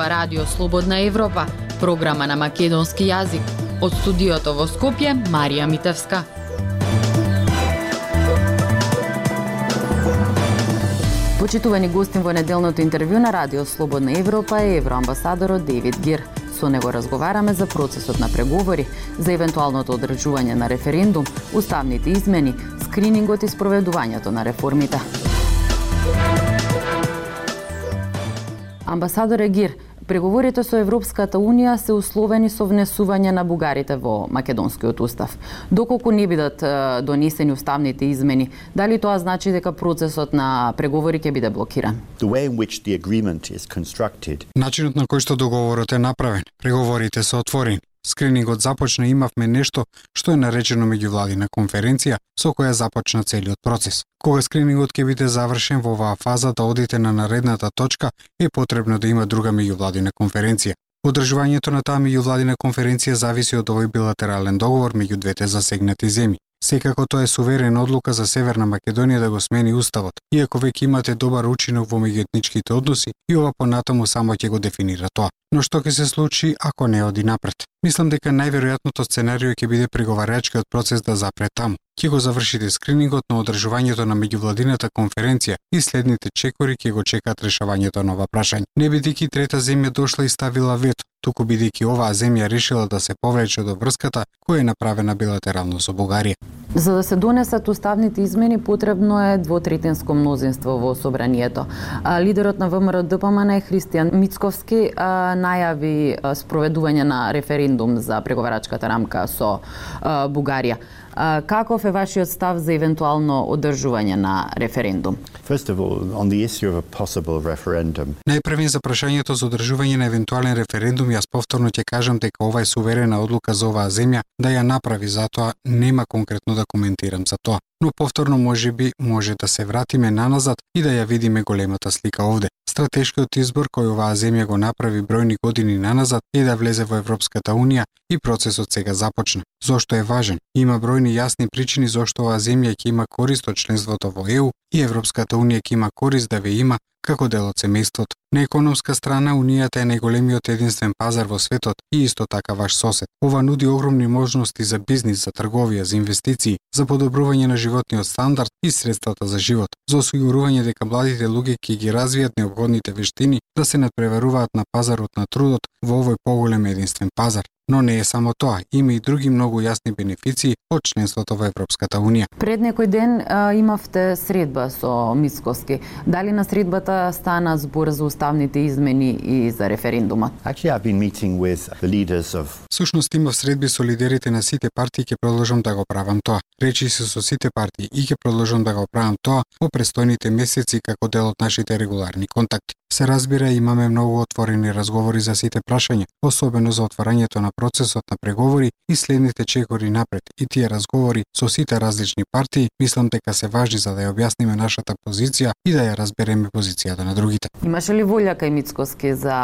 ова Радио Слободна Европа, програма на македонски јазик. Од студиото во Скопје, Марија Митевска. Почитувани гостин во неделното интервју на Радио Слободна Европа е евроамбасадорот Девид Гир. Со него разговараме за процесот на преговори, за евентуалното одржување на референдум, уставните измени, скринингот и спроведувањето на реформите. Амбасадор Егир, преговорите со Европската Унија се условени со внесување на бугарите во македонскиот устав. Доколку не бидат донесени уставните измени, дали тоа значи дека процесот на преговори ќе биде блокиран? Начинот на кој што договорот е направен, преговорите се отворени. Скринингот започна и имавме нешто што е наречено меѓувладина конференција со која започна целиот процес. Кога скринингот ќе биде завршен во оваа фаза да одите на наредната точка, е потребно да има друга меѓувладина конференција. Одржувањето на таа меѓувладина конференција зависи од овој билатерален договор меѓу двете засегнати земји. Секако тоа е суверена одлука за Северна Македонија да го смени уставот, иако веќе имате добар учинок во меѓуетничките односи и ова понатаму само ќе го дефинира тоа. Но што ќе се случи ако не оди напред? Мислам дека најверојатното сценарио ќе биде преговарачкиот процес да запре таму. Ќе го завршите скринингот на одржувањето на меѓувладината конференција и следните чекори ќе го чекаат решавањето на ова прашање. Не бидејќи трета земја дошла и ставила вето, туку бидејќи оваа земја решила да се повлече од врската која е направена билатерално со Бугарија. За да се донесат уставните измени потребно е двотретинско мнозинство во собранието. Лидерот на ВМРО ДПМН Христијан Мицковски најави спроведување на референдум за преговарачката рамка со Бугарија. Каков е вашиот став за евентуално одржување на референдум? Најпрвен за прашањето за одржување на евентуален референдум, јас повторно ќе кажам дека ова е суверена одлука за оваа земја да ја направи, затоа нема конкретно да коментирам за тоа. Но повторно може би може да се вратиме наназад и да ја видиме големата слика овде. Стратешкиот избор кој оваа земја го направи бројни години наназад е да влезе во Европската Унија и процесот сега започна. Зошто е важен? Има бројни јасни причини зошто оваа земја ќе има корист од членството во ЕУ и Европската Унија ќе има корист да ве има како дел од семејството. На економска страна, Унијата е најголемиот единствен пазар во светот и исто така ваш сосед. Ова нуди огромни можности за бизнис, за трговија, за инвестиции, за подобрување на животниот стандард и средствата за живот, за осигурување дека младите луѓе ќе ги развијат необходните вештини да се надпреваруваат на пазарот на трудот во овој поголем единствен пазар. Но не е само тоа, има и други многу јасни бенефиции од членството во Европската Унија. Пред некој ден а, имавте средба со Мисковски. Дали на средбата стана збор за уставните измени и за референдумот? Сушност имав средби со лидерите на сите партии ќе продолжам да го правам тоа. Речи се со сите партии и ќе продолжам да го правам тоа во престојните месеци како дел од нашите регуларни контакти. Се разбира, имаме многу отворени разговори за сите прашања, особено за отварањето на процесот на преговори и следните чекори напред. И тие разговори со сите различни партии мислам дека се важни за да ја објасниме нашата позиција и да ја разбереме позицијата на другите. Имаше ли волја кај Мицкоски за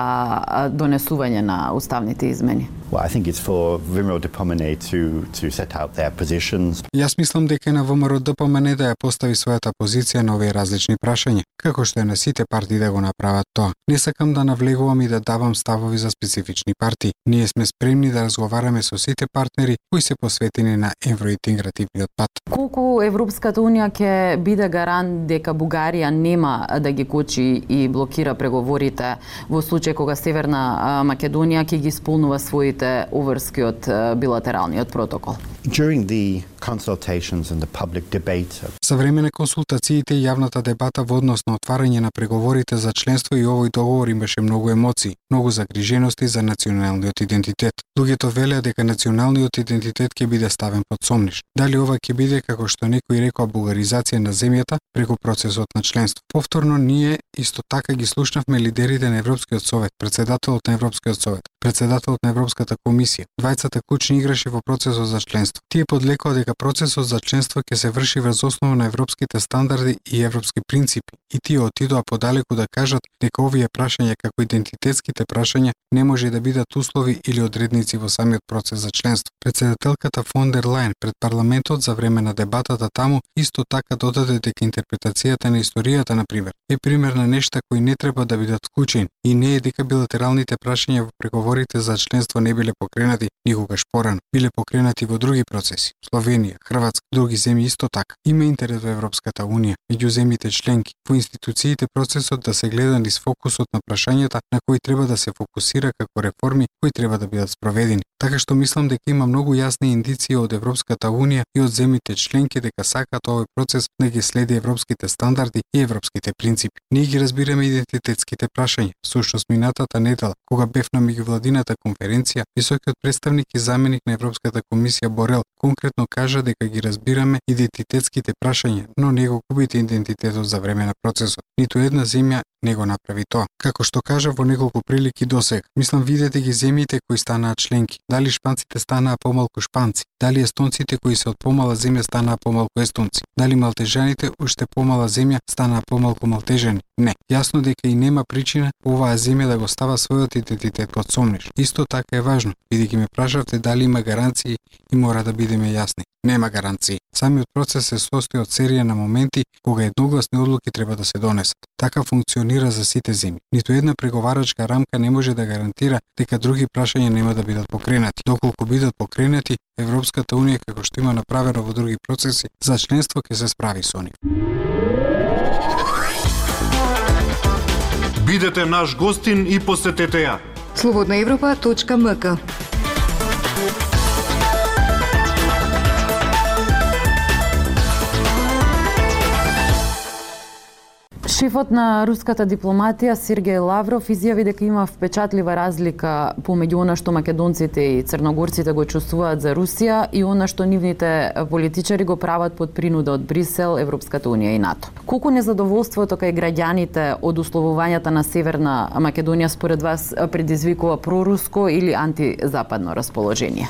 донесување на уставните измени? Well, I think it's for VMRO DPMNE to, to set out their positions. Јас мислам дека на ВМРО ДПМН да ја постави својата позиција на овие различни прашања, како што е на сите партии да го направат тоа. Не сакам да навлегувам и да давам ставови за специфични партии. Ние сме спремни да разговараме со сите партнери кои се посветени на евроинтегративниот пат. Колку Европската Унија ќе биде гарант дека Бугарија нема да ги кочи и блокира преговорите во случај кога Северна Македонија ќе ги исполнува своите своите уврски од билатералниот протокол. During the consultations and the public debate. Uh, за време на консултациите и јавната дебата во однос на отварање на преговорите за членство и овој договор имаше многу емоции, многу загрижености за националниот идентитет. Луѓето велеа дека националниот идентитет ќе биде ставен под сомниш. Дали ова ќе биде како што некои рекоа бугаризација на земјата преку процесот на членство. Повторно ние исто така ги слушнавме лидерите на Европскиот совет, председателот на Европскиот совет, председателот на Европската комисија. Двајцата кучни играши во процесот за членство членство. Тие подлекоа дека процесот за членство ќе се врши врз основа на европските стандарди и европски принципи и тие отидоа подалеку да кажат дека овие прашања како идентитетските прашања не може да бидат услови или одредници во самиот процес за членство. Председателката фон дер Лайн пред парламентот за време на дебатата таму исто така додаде дека интерпретацијата на историјата на пример е пример на нешта кои не треба да бидат вклучени и не е дека билатералните прашања во преговорите за членство не биле покренати никогаш порано, биле покренати во други процеси. Словенија, Хрватска, други земји исто така. Има интерес во Европската унија меѓу земјите членки во институциите процесот да се гледа низ фокусот на прашањата на кои треба да се фокусира како реформи кои треба да бидат спроведени. Така што мислам дека има многу јасни индиции од Европската унија и од земјите членки дека сакаат овој процес да ги следи европските стандарди и европските принципи. Ние ги разбираме идентитетските прашања. Сушност минатата недела, кога бев на меѓувладината конференција, високиот представник и заменик на Европската комисија Борел конкретно кажа дека ги разбираме идентитетските прашања, но не го губите идентитетот за време на процесот. Ниту една земја не го направи тоа. Како што кажа во неколку прилики досега, мислам видете ги земјите кои станаа членки. Дали шпанците станаа помалку шпанци? Дали естонците кои се од помала земја станаа помалку естонци? Дали малтежаните уште помала земја станаа помалку малтежани? Не. Јасно дека и нема причина оваа земја да го става својот идентитет под сомниш. Исто така е важно, бидејќи ме прашавте дали има гаранции и мора да бидеме јасни. Нема гаранции. Самиот процес се состои од серија на моменти кога едногласни одлуки треба да се донесат. Така функционира за сите земји. Ниту една преговарачка рамка не може да гарантира дека други прашања нема да бидат покренати. Доколку бидат покренати, Европската унија како што има направено во други процеси за членство ќе се справи со нив. Бидете наш гостин и посетете ја. Слободна Европа.мк Шефот на руската дипломатија Сергеј Лавров изјави дека има впечатлива разлика помеѓу она што македонците и црногорците го чувствуваат за Русија и она што нивните политичари го прават под принуда од Брисел, Европската унија и НАТО. Колку незадоволството кај граѓаните од условувањата на Северна Македонија според вас предизвикува проруско или антизападно расположение?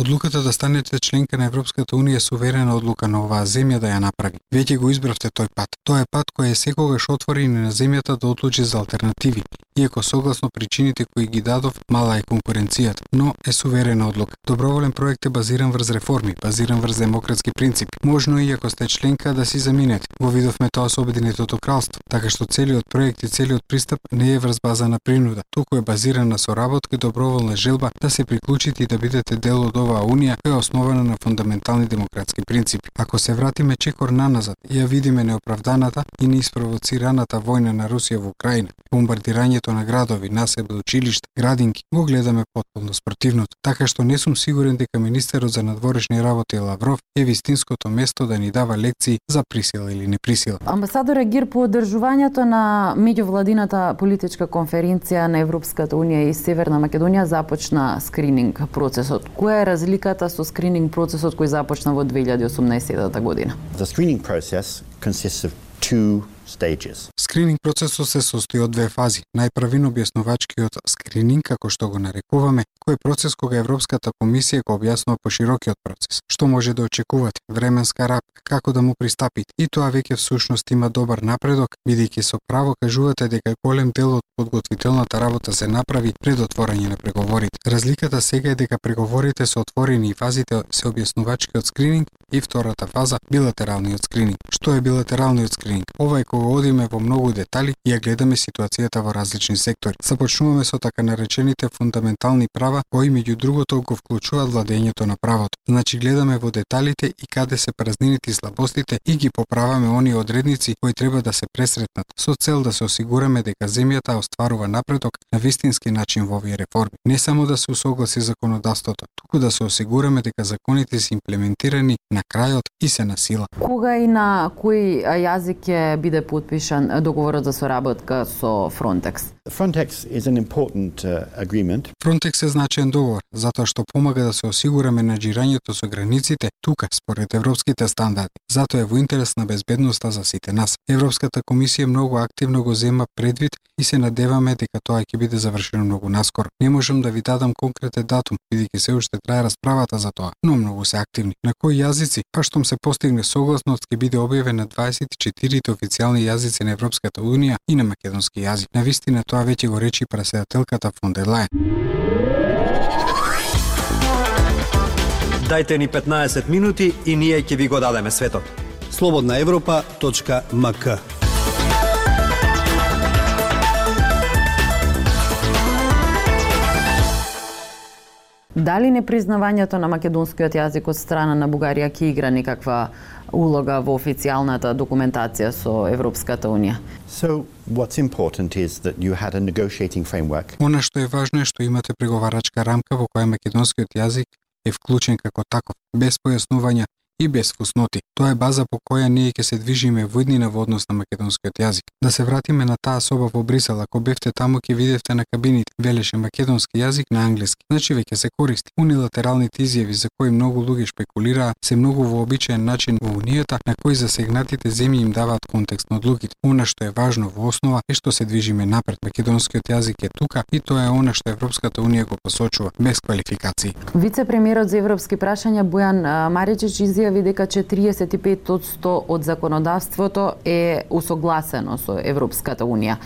Одлуката да станете членка на Европската унија е суверена одлука на оваа земја да ја направи. Веќе го избра избравте тој пат. Тоа е пат кој е секогаш отворен на земјата да одлучи за алтернативи, иако согласно причините кои ги дадов, мала е конкуренцијата, но е суверена одлука. Доброволен проект е базиран врз реформи, базиран врз демократски принципи. Можно и ако сте членка да си заминете. Го видовме тоа со Обединетото кралство, така што целиот проект и целиот пристап не е врз база на принуда, туку е базиран на соработка и доброволна желба да се приклучите и да бидете дел од оваа унија која е основана на фундаментални демократски принципи. Ако се вратиме чекор наназад и ја видиме неоправданата и неиспровоцираната војна на Русија во Украина, бомбардирањето на градови, населби, училишта, градинки, го гледаме потполно спротивното. Така што не сум сигурен дека министерот за надворешни работи Лавров е вистинското место да ни дава лекции за присила или неприсила. Амбасадор Егир по одржувањето на меѓувладината политичка конференција на Европската унија и Северна Македонија започна скрининг процесот. Која е разликата со скрининг процесот кој започна во 2018 година? The screening process consists of two stages. Скрининг процесот се состои од две фази. Најпрвин објаснувачкиот скрининг, како што го нарекуваме, кој е процес кога Европската комисија го објаснува поширокиот процес. Што може да очекувате, временска рапка, како да му пристапите. И тоа веќе всушност има добар напредок, бидејќи со право кажувате дека голем дел од подготвителната работа се направи пред отворање на преговорите. Разликата сега е дека преговорите се отворени и фазите се објаснувачкиот скрининг и втората фаза билатералниот скрининг. Што е билатералниот скрининг? Ова е кога одиме во многу детали и ја гледаме ситуацијата во различни сектори. Започнуваме со така наречените фундаментални права, кои меѓу другото го вклучуваат владењето на правото. Значи гледаме во деталите и каде се празнините и слабостите и ги поправаме оние одредници кои треба да се пресретнат, со цел да се осигураме дека земјата остварува напредок на вистински начин во овие реформи. Не само да се усогласи законодавството, туку да се осигураме дека законите се имплементирани на крајот и се на сила. Кога и на кој јазик ќе биде биде подпишан договорот за соработка со Frontex? Frontex is an important uh, agreement. Frontex е значаен договор, затоа што помага да се осигура менаџирањето со границите тука според европските стандарди. Затоа е во интерес на безбедноста за сите нас. Европската комисија многу активно го зема предвид и се надеваме дека тоа ќе биде завршено многу наскоро. Не можам да ви дадам конкретен датум, бидејќи се уште трае расправата за тоа, но многу се активни. На кои јазици? Па штом се постигне согласност ќе биде објавен на 24 официјални јазици на Европската унија и на македонски јазик. На вистина тоа веќе го речи преседателката фон дер Лајен. Дајте ни 15 минути и ние ќе ви го дадеме светот. Слободна Европа.мк Дали непризнавањето на македонскиот јазик од страна на Бугарија ќе игра некаква улога во официјалната документација со Европската Унија? So, what's important is that you had a negotiating framework. Она што е важно е што имате преговарачка рамка во која македонскиот јазик е вклучен како таков, без појаснувања и без фусноти. Тоа е база по која ние ќе се движиме во иднина во однос на македонскиот јазик. Да се вратиме на таа соба во Брисел, ако бевте таму ќе видевте на кабините велеше македонски јазик на англиски. Значи веќе се користи. Унилатералните изјави за кои многу луѓе шпекулираа се многу вообичаен начин во унијата на кој засегнатите земји им даваат контекст на одлуките. Она што е важно во основа е што се движиме напред. Македонскиот јазик е тука и тоа е она што Европската унија го посочува без квалификации. Вице-премиерот за европски прашања Бојан Маричич изјави дека 45% од законодавството е усогласено со Европската унија.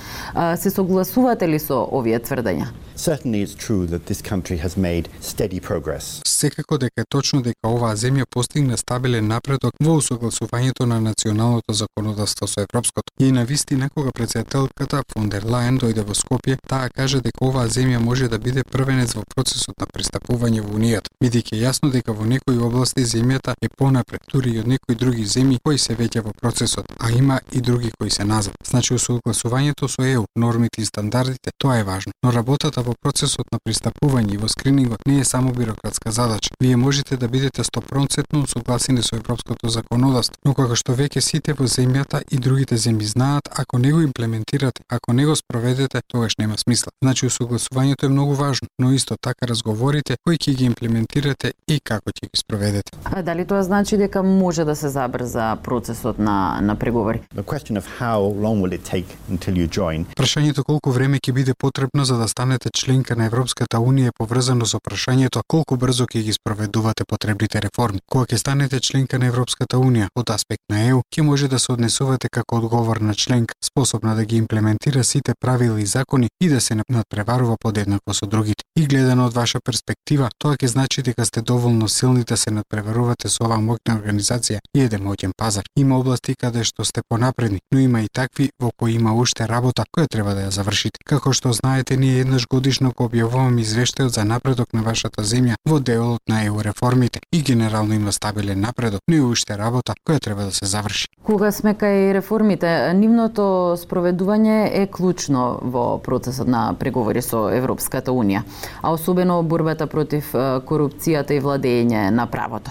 Се согласувате ли со овие тврдења? Certainly it's true that this country has made steady progress. Секако дека е точно дека оваа земја постигна стабилен напредок во усогласувањето на националното законодавство со европското. И на вистина кога председателката фон дер Лајен дојде во Скопје, таа кажа дека оваа земја може да биде првенец во процесот на пристапување во унијата, бидејќи е јасно дека во некои области земјата е понапред, дури и од некои други земји кои се веќе во процесот, а има и други кои се назад. Значи усогласувањето со ЕУ, нормите и стандардите, тоа е важно, но работата во процесот на пристапување и во скринингот не е само бирократска задача. Вие можете да бидете 100% усогласени со европското законодавство, но кога што веќе сите во земјата и другите земји знаат, ако не го имплементирате, ако не го спроведете, тогаш нема смисла. Значи усогласувањето е многу важно, но исто така разговорите кои ќе ги имплементирате и како ќе ги спроведете. А дали тоа значи дека може да се забрза процесот на на преговори? The question of how long will it take until you join Прашањето колку време ќе биде потребно за да станете членка на Европската Унија е поврзано со прашањето колку брзо ќе ги спроведувате потребните реформи. Кога ќе станете членка на Европската Унија од аспект на ЕУ, ќе може да се однесувате како одговорна членка, способна да ги имплементира сите правила и закони и да се надпреварува подеднакво со другите. И гледано од ваша перспектива, тоа ќе значи дека сте доволно силни да се надпреварувате со оваа помогна организација и еден моќен пазар. Има области каде што сте понапредни, но има и такви во кои има уште работа која треба да ја завршите. Како што знаете, ние еднаш годишно го објавуваме извештајот за напредок на вашата земја во делот на ЕУ реформите и генерално има стабилен напредок, но и уште работа која треба да се заврши. Кога сме кај реформите, нивното спроведување е клучно во процесот на преговори со Европската Унија, а особено борбата против корупцијата и владење на правото.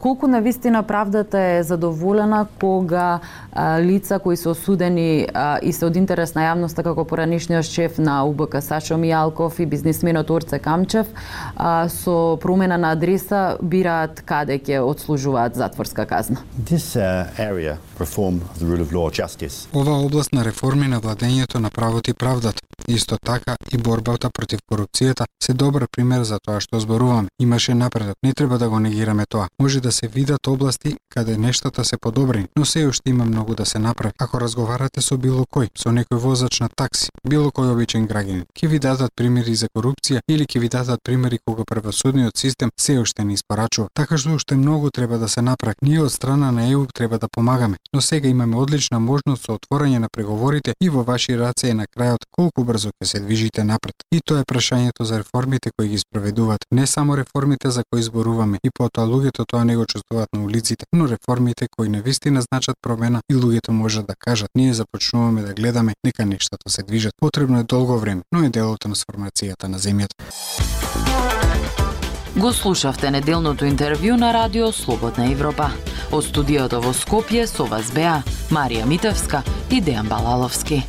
Колку на вистина правдата е задоволена кога е, лица кои се осудени е, и се од интерес на јавноста како поранишниот шеф на УБК Сашо Мијалков и бизнисменот Орце Камчев а, со промена на адреса бираат каде ќе одслужуваат затворска казна. this uh, area, reform of the rule of law, justice, Ова област на реформи на владењето на правото и правдата, исто така и борбата против корупцијата се добар пример за тоа што зборуваме. Имаше напредок, не треба да го негираме тоа. Може да да се видат области каде нештата се подобрени, но се уште има многу да се направи. Ако разговарате со било кој, со некој возач на такси, било кој обичен граѓанин, ќе ви дадат примери за корупција или ќе ви дадат примери кога правосудниот систем се уште не испорачува. Така што уште многу треба да се направи. Ние од страна на ЕУ треба да помагаме, но сега имаме одлична можност со отворање на преговорите и во ваши раце е на крајот колку брзо ќе се движите напред. И тоа е прашањето за реформите кои ги спроведуваат. Не само реформите за кои зборуваме и потоа луѓето тоа не го чувствуваат на улиците, но реформите кои на вистина значат промена и луѓето можат да кажат ние започнуваме да гледаме дека нештата се движат. Потребно е долго време, но е дел од трансформацијата на земјата. Го слушавте неделното интервју на Радио Слободна Европа. Од студиото во Скопје со вас беа Марија Митевска и Дејан Балаловски.